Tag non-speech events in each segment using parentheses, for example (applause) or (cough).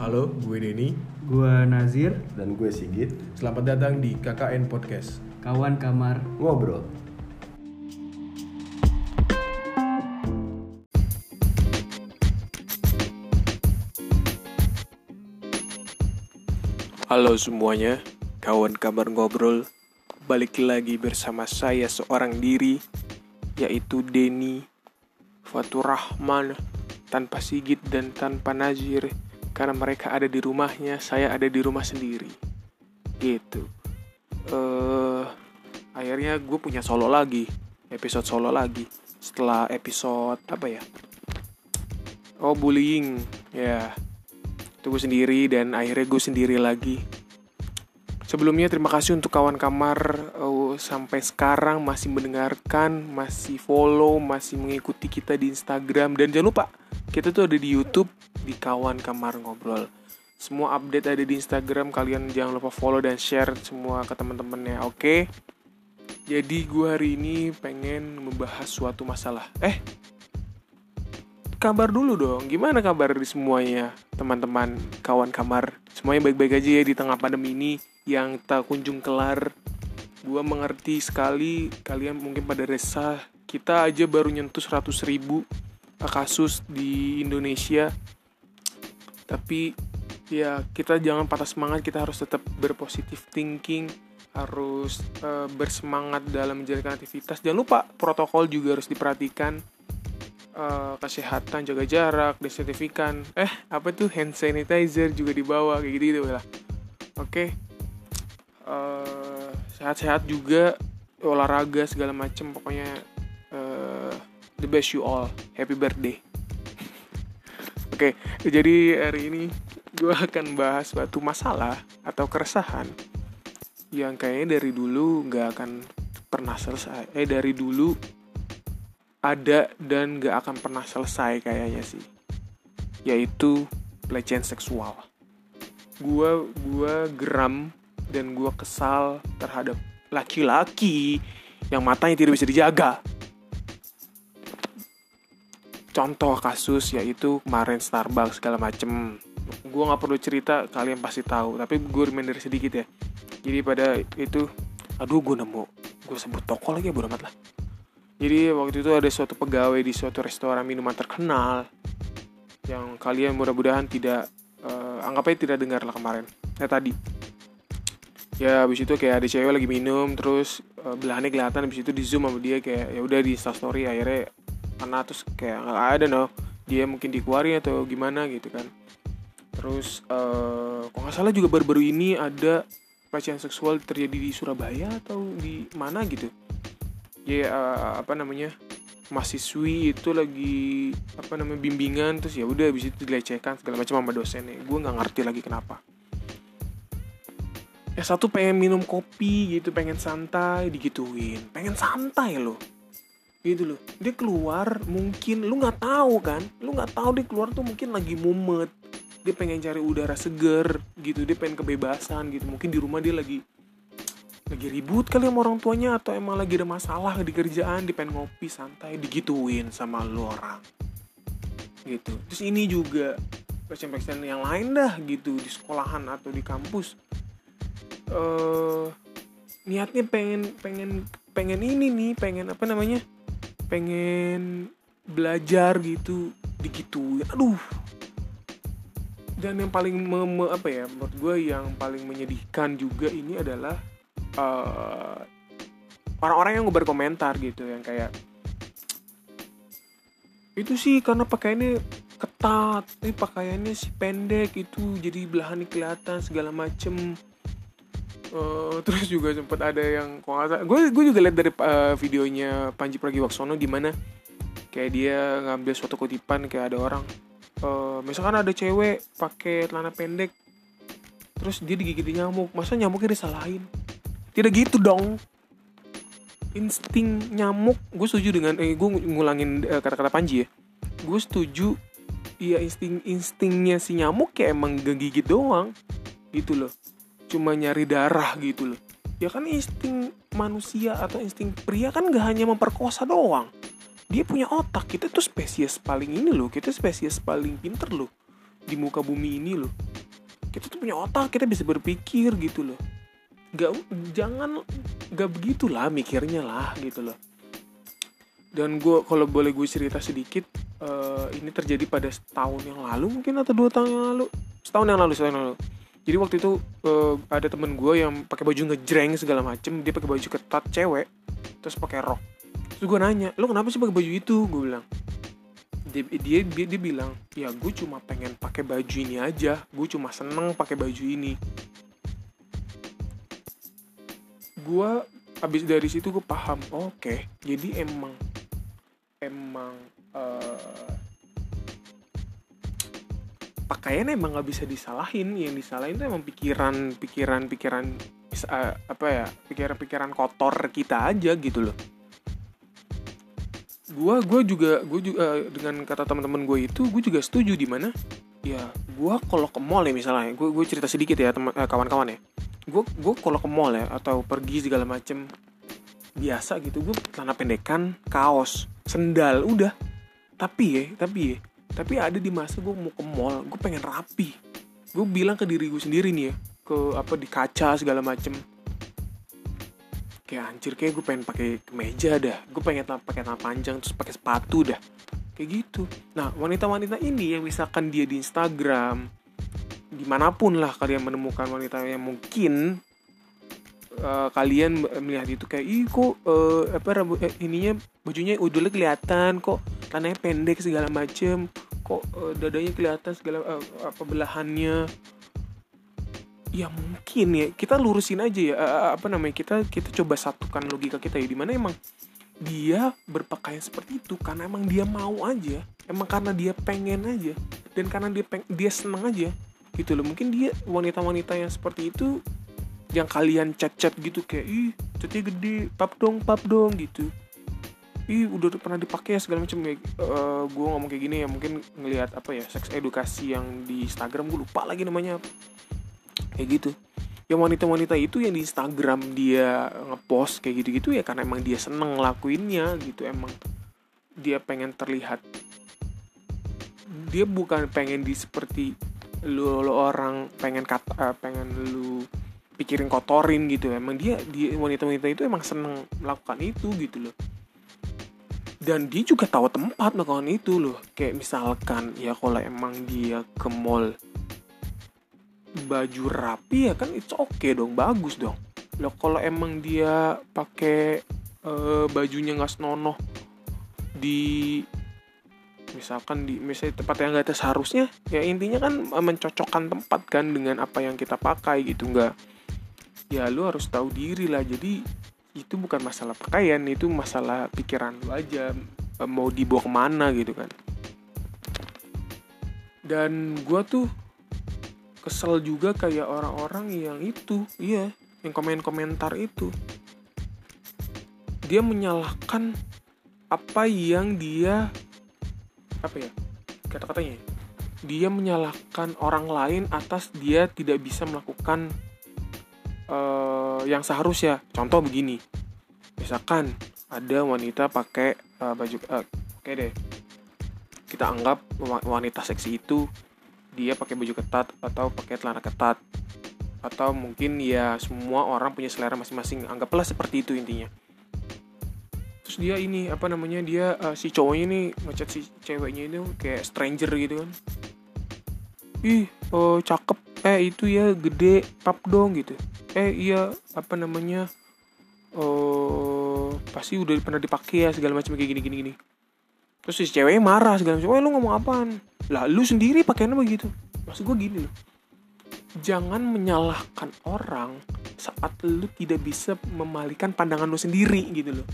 Halo, gue Denny. Gua Nazir, Dan gue Sigit Selamat datang di KKN Podcast. kawan kamar. Ngobrol Halo semuanya, kawan kamar ngobrol. Balik lagi bersama saya seorang diri, yaitu Denny Fatur Rahman, tanpa Sigit dan tanpa Nazir. Karena mereka ada di rumahnya, saya ada di rumah sendiri. Gitu. eh akhirnya gue punya solo lagi, episode solo lagi. Setelah episode apa ya? Oh bullying, ya itu gue sendiri dan akhirnya gue sendiri lagi sebelumnya terima kasih untuk kawan kamar uh, sampai sekarang masih mendengarkan masih follow masih mengikuti kita di Instagram dan jangan lupa kita tuh ada di YouTube di kawan kamar ngobrol semua update ada di Instagram kalian jangan lupa follow dan share semua ke teman-temannya oke jadi gue hari ini pengen membahas suatu masalah eh kabar dulu dong. Gimana kabar di semuanya, teman-teman, kawan kamar? Semuanya baik-baik aja ya di tengah pandemi ini yang tak kunjung kelar. Gua mengerti sekali kalian mungkin pada resah. Kita aja baru nyentuh 100 ribu kasus di Indonesia. Tapi ya kita jangan patah semangat, kita harus tetap berpositif thinking, harus eh, bersemangat dalam menjalankan aktivitas. Jangan lupa protokol juga harus diperhatikan. Eh, kesehatan jaga jarak desinfektan. Eh apa tuh hand sanitizer juga dibawa kayak gitu gitu lah. Oke? Eh, sehat-sehat juga. Olahraga segala macem. Pokoknya the best you all. Happy birthday. Oke jadi hari ini gue akan bahas suatu masalah atau keresahan yang kayaknya dari dulu nggak akan pernah selesai. Eh dari dulu ada dan gak akan pernah selesai kayaknya sih. Yaitu pelecehan seksual. Gua gua geram dan gua kesal terhadap laki-laki yang matanya tidak bisa dijaga contoh kasus yaitu kemarin Starbucks segala macem gua nggak perlu cerita kalian pasti tahu tapi gue reminder sedikit ya jadi pada itu aduh gue nemu gue sebut toko lagi ya bodo amat lah jadi waktu itu ada suatu pegawai di suatu restoran minuman terkenal yang kalian mudah-mudahan tidak eh, anggap aja tidak dengar lah kemarin. Ya tadi. Ya habis itu kayak ada cewek lagi minum terus eh, belahannya kelihatan habis itu di zoom sama dia kayak ya udah di story akhirnya karena terus kayak nggak ada no. Dia mungkin dikeluarin atau gimana gitu kan. Terus eh kok nggak salah juga baru-baru ini ada pelecehan seksual terjadi di Surabaya atau di mana gitu. Ya eh, apa namanya mahasiswi itu lagi apa namanya bimbingan terus ya udah habis itu dilecehkan segala macam sama dosennya. Gue nggak ngerti lagi kenapa. Ya satu pengen minum kopi gitu pengen santai digituin. Pengen santai loh gitu loh. Dia keluar mungkin lu nggak tahu kan? Lu nggak tahu dia keluar tuh mungkin lagi mumet. Dia pengen cari udara seger gitu dia pengen kebebasan gitu. Mungkin di rumah dia lagi lagi ribut kali sama orang tuanya atau emang lagi ada masalah di kerjaan di pengen ngopi santai digituin sama lu orang. Gitu. Terus ini juga pasien-pasien yang lain dah gitu di sekolahan atau di kampus. Eh niatnya pengen pengen pengen ini nih pengen apa namanya pengen belajar gitu digituin aduh. Dan yang paling me- me- apa ya menurut gue yang paling menyedihkan juga ini adalah eh, orang-orang yang berkomentar gitu yang kayak itu sih karena pakaiannya ketat ini pakaiannya si pendek itu jadi belahannya kelihatan segala macem Eh, terus juga sempat ada yang kok nggak gue gue juga lihat dari eh, videonya Panji Pragiwaksono di mana kayak dia ngambil suatu kutipan kayak ada orang eh, misalkan ada cewek pakai celana pendek terus dia digigit nyamuk masa nyamuknya disalahin? Tidak gitu dong. Insting nyamuk. Gue setuju dengan eh gue ngulangin eh, kata-kata Panji ya. Gue setuju iya insting instingnya si nyamuk kayak emang gigit doang. Gitu loh cuma nyari darah gitu loh. Ya kan insting manusia atau insting pria kan gak hanya memperkosa doang. Dia punya otak kita tuh spesies paling ini loh kita spesies paling pinter loh di muka bumi ini loh. Kita tuh punya otak kita bisa berpikir gitu loh. Nggak jangan nggak begitulah mikirnya lah gitu loh. Dan gue kalau boleh gue cerita sedikit uh, ini terjadi pada setahun yang lalu mungkin atau dua tahun yang lalu? Setahun yang lalu setahun yang lalu jadi waktu itu uh, ada temen gue yang pakai baju ngejreng segala macem dia pakai baju ketat cewek terus pakai rok. Terus gue nanya lo kenapa sih pakai baju itu? Gue bilang. Dia, dia dia dia bilang ya gue cuma pengen pakai baju ini aja. Gue cuma seneng pakai baju ini. Gue abis dari situ gue paham oke okay. jadi emang emang uh, pakaian emang nggak bisa disalahin. Yang disalahin itu emang pikiran pikiran pikiran uh, apa ya pikiran pikiran kotor kita aja gitu loh. Gue gue juga gue juga uh, dengan kata teman-teman gue itu gue juga setuju di mana ya gue kalau ke mall ya misalnya gue gue cerita sedikit ya teman uh, kawan-kawan ya. Gue gue kalau ke mall ya atau pergi segala macem biasa gitu gue celana pendekan kaos sendal udah. Tapi ya tapi ya tapi ada di masa gue mau ke mall gue pengen rapi. Gue bilang ke diri gue sendiri nih ya ke apa di kaca segala macem. Kayak anjir kayak gue pengen pakai kemeja dah. Gue pengen pakai tangan panjang terus pakai sepatu dah. Kayak gitu. Nah wanita-wanita ini yang misalkan dia di Instagram di mana pun lah kalian menemukan wanita yang mungkin uh, kalian melihat itu kayak ih kok uh, apa rambut eh, ininya bajunya udah kelihatan kok tanahnya pendek segala macem kok uh, dadanya kelihatan segala uh, apa belahannya. Ya mungkin ya. Kita lurusin aja ya uh, apa namanya kita kita coba satukan logika kita ya. Di mana emang dia berpakaian seperti itu karena emang dia mau aja. Emang karena dia pengen aja. Dan karena dia peng dia seneng aja. Gitu loh. Mungkin dia wanita-wanita yang seperti itu yang kalian chat-chat gitu kayak ih chatnya gede. Pap dong pap dong gitu ih udah pernah dipakai ya segala macam kayak uh, gue ngomong kayak gini ya mungkin ngelihat apa ya seks edukasi yang di Instagram gue lupa lagi namanya. Kayak gitu. Yang wanita-wanita itu yang di Instagram dia ngepost kayak gitu-gitu ya karena emang dia seneng ngelakuinnya gitu emang dia pengen terlihat. Dia bukan pengen di seperti lu, lu orang pengen kata uh, pengen lu pikirin kotorin gitu emang dia dia wanita-wanita itu emang seneng melakukan itu gitu loh dan dia juga tahu tempat melakukan itu loh. Kayak misalkan ya kalau emang dia ke mall baju rapi ya kan itu oke okay dong bagus dong. Loh kalau emang dia pakai uh, bajunya nggak senonoh di misalkan di misalnya tempat yang gak seharusnya ya intinya kan mencocokkan tempat kan dengan apa yang kita pakai gitu nggak? Ya lu harus tahu diri lah. Jadi itu bukan masalah pakaian itu masalah pikiran lu aja e, mau dibawa ke mana gitu kan. Dan gue tuh kesel juga kayak orang-orang yang itu iya yang komen-komentar itu. Dia menyalahkan apa yang dia apa ya kata-katanya dia menyalahkan orang lain atas dia tidak bisa melakukan uh, yang seharusnya. Contoh begini. Misalkan ada wanita pakai uh, baju uh, oke deh. Kita anggap wanita seksi itu dia pakai baju ketat atau pakai celana ketat. Atau mungkin ya semua orang punya selera masing-masing. Anggaplah seperti itu intinya. Terus dia ini apa namanya dia uh, si cowoknya nih ngechat si ceweknya itu kayak stranger gitu kan. Ih oh, cakep. Eh itu ya gede pap dong gitu eh iya apa namanya oh pasti udah pernah dipakai ya segala macam kayak gini gini gini. Terus si ceweknya marah segala macam. Eh lu ngomong apaan? Lah lu sendiri pakainya begitu. Maksud gue gini loh. Jangan menyalahkan orang saat lu tidak bisa memalikan pandangan lu sendiri gitu loh.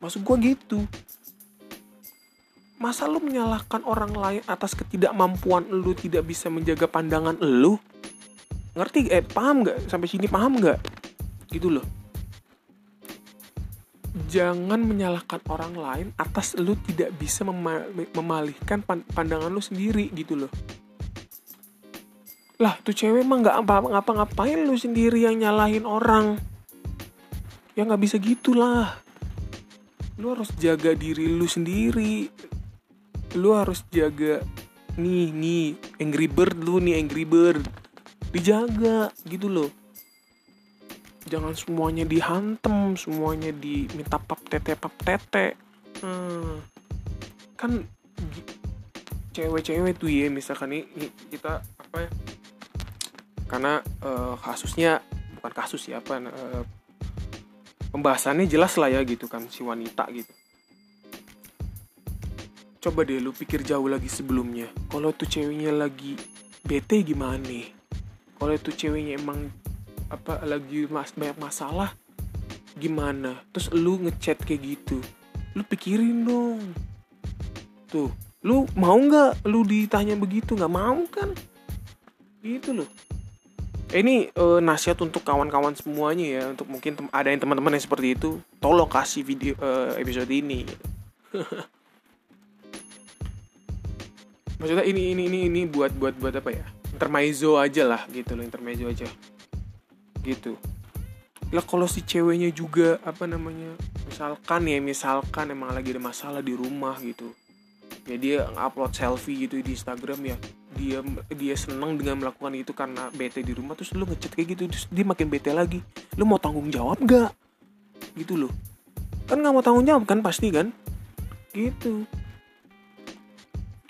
Maksud gue gitu. Masa lu menyalahkan orang lain atas ketidakmampuan lu tidak bisa menjaga pandangan lu ngerti? Eh paham nggak? Sampai sini paham nggak? Gitu loh. Jangan menyalahkan orang lain atas lu tidak bisa memalihkan pandangan lu sendiri gitu loh. Lah tuh cewek emang nggak apa ngapa-ngapain lu sendiri yang nyalahin orang. Ya nggak bisa gitulah lu harus jaga diri lu sendiri. Lu harus jaga nih nih Angry Bird lu nih Angry Bird dijaga gitu loh. Jangan semuanya dihantem semuanya diminta pap tete pap tete. Hmm. kan cewek-cewek tuh ya misalkan nih kita apa ya karena eh, kasusnya bukan kasus ya apa eh, pembahasannya jelas lah ya gitu kan si wanita gitu. Coba deh lu pikir jauh lagi sebelumnya kalau tuh ceweknya lagi bete gimana nih kalau tuh ceweknya emang apa lagi mas banyak masalah gimana? Terus lu ngechat kayak gitu lu pikirin dong. Tuh lu mau nggak lu ditanya begitu? Nggak mau kan? Gitu loh. Eh, ini eh, nasihat untuk kawan-kawan semuanya ya untuk mungkin ada yang teman-teman yang seperti itu tolong kasih video eh, episode ini. (laughs) Maksudnya ini ini ini ini buat buat buat apa ya intermezzo aja lah gitu loh intermezzo aja. Gitu. Lah kalau si ceweknya juga apa namanya misalkan ya misalkan emang lagi ada masalah di rumah gitu. Ya dia upload selfie gitu di Instagram ya. Dia dia seneng dengan melakukan itu karena bete di rumah terus lu ngechat kayak gitu terus dia makin bete lagi. Lu mau tanggung jawab gak gitu loh. Kan nggak mau tanggung jawab kan pasti kan? Gitu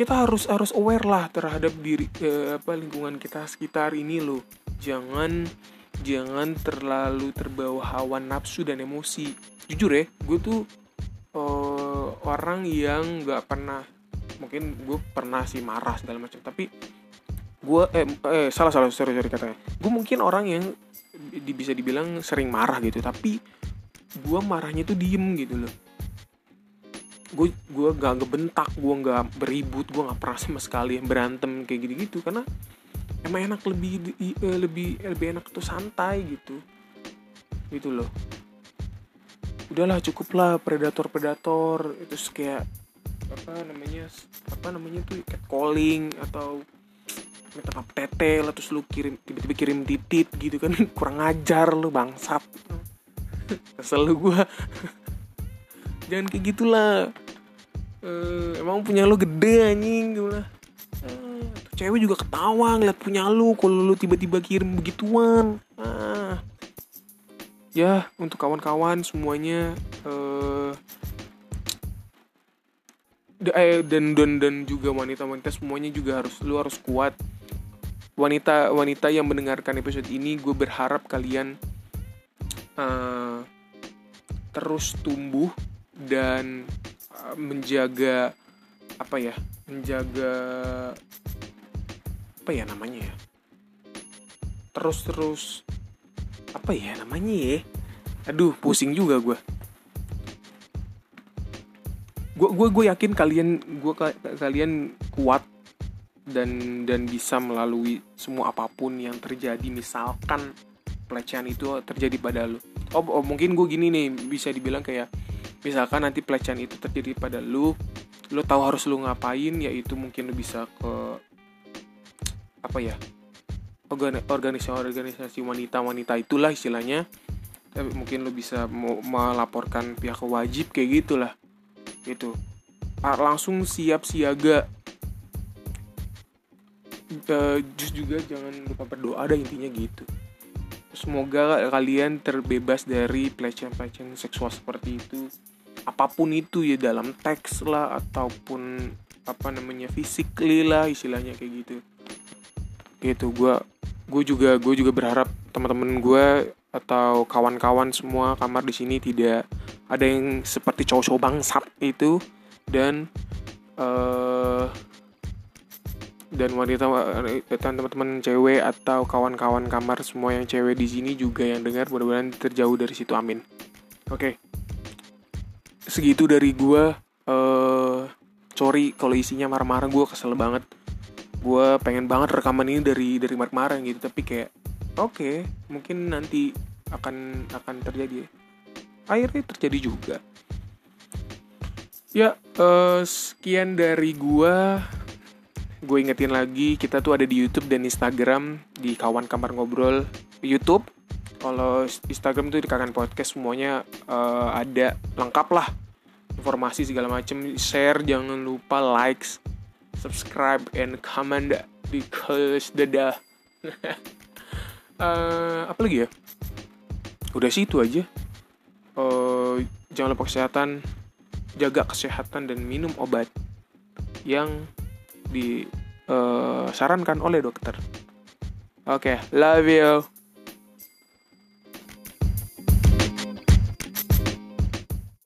kita harus harus aware lah terhadap diri eh, apa lingkungan kita sekitar ini loh. Jangan jangan terlalu terbawa hawa nafsu dan emosi. Jujur ya gue tuh eh, orang yang nggak pernah mungkin gue pernah sih marah segala macam tapi gue eh, eh salah salah sorry sorry katanya. Gue mungkin orang yang bisa dibilang sering marah gitu tapi gue marahnya tuh diem gitu loh gue gue gak ngebentak gue nggak beribut gue nggak pernah sama sekali berantem kayak gitu gitu karena emang enak lebih eh, lebih lebih enak tuh santai gitu. Gitu loh. Udahlah cukup lah predator predator itu kayak apa namanya apa namanya tuh catcalling atau minta pap tete lah terus lu kirim tiba-tiba kirim titit gitu kan. (laughs) Kurang ajar lu bangsat. (laughs) Kesel lu gua (laughs) jangan kayak gitulah. Eh, emang punya lu gede anjing gitu lah tuh cewek juga ketawa ngeliat punya lu kalau lu tiba-tiba kirim begituan. Ah. Ya untuk kawan-kawan semuanya eh, dan dan dan juga wanita-wanita semuanya juga harus lu harus kuat. Wanita wanita yang mendengarkan episode ini gue berharap kalian eh, terus tumbuh dan eh, menjaga apa ya menjaga apa ya namanya ya terus terus apa ya namanya ya aduh pusing juga gue gue gue gue yakin kalian gue kalian kuat dan dan bisa melalui semua apa pun yang terjadi. Misalkan pelecehan itu terjadi pada lu. Oh, oh mungkin gue gini nih bisa dibilang kayak misalkan nanti pelecehan itu terjadi pada lu lu tahu harus lu ngapain yaitu mungkin lu bisa ke apa ya organ- organisasi-organisasi wanita-wanita itulah istilahnya. Tapi mungkin lu bisa mau melaporkan pihak wajib kayak gitulah gitu. Ah, langsung siap siaga. Eh, just juga jangan lupa berdoa ada intinya gitu semoga kalian terbebas dari pelecehan-pelecehan seksual seperti itu. Apa pun itu ya dalam teks lah ataupun apa namanya physically lah istilahnya kayak gitu. Gitu gue gue juga gue juga berharap teman-teman gue atau kawan-kawan semua kamar di sini tidak ada yang seperti cowok-cowok bangsat itu. Dan eh dan wanita dan teman-teman cewek atau kawan-kawan kamar semua yang cewek di sini juga yang dengar mudah-mudahan terjauh dari situ amin. Oke. Segitu dari gua eh sorry kalau isinya marah-marah gua kesel banget. Gua pengen banget rekaman ini dari dari marah-marah gitu tapi kayak oke mungkin nanti akan akan terjadi. Akhirnya terjadi juga. Ya eh, sekian dari gua gue ingetin lagi kita tuh ada di YouTube dan Instagram di kawan kamar ngobrol. YouTube kalau Instagram tuh di kawan podcast semuanya eh, ada lengkap lah. Informasi segala macam share jangan lupa likes subscribe and comment because dadah. (laughs) Eh apa lagi ya? Udah sih itu aja. Eh, jangan lupa kesehatan jaga kesehatan dan minum obat yang disarankan oleh dokter. Oke love you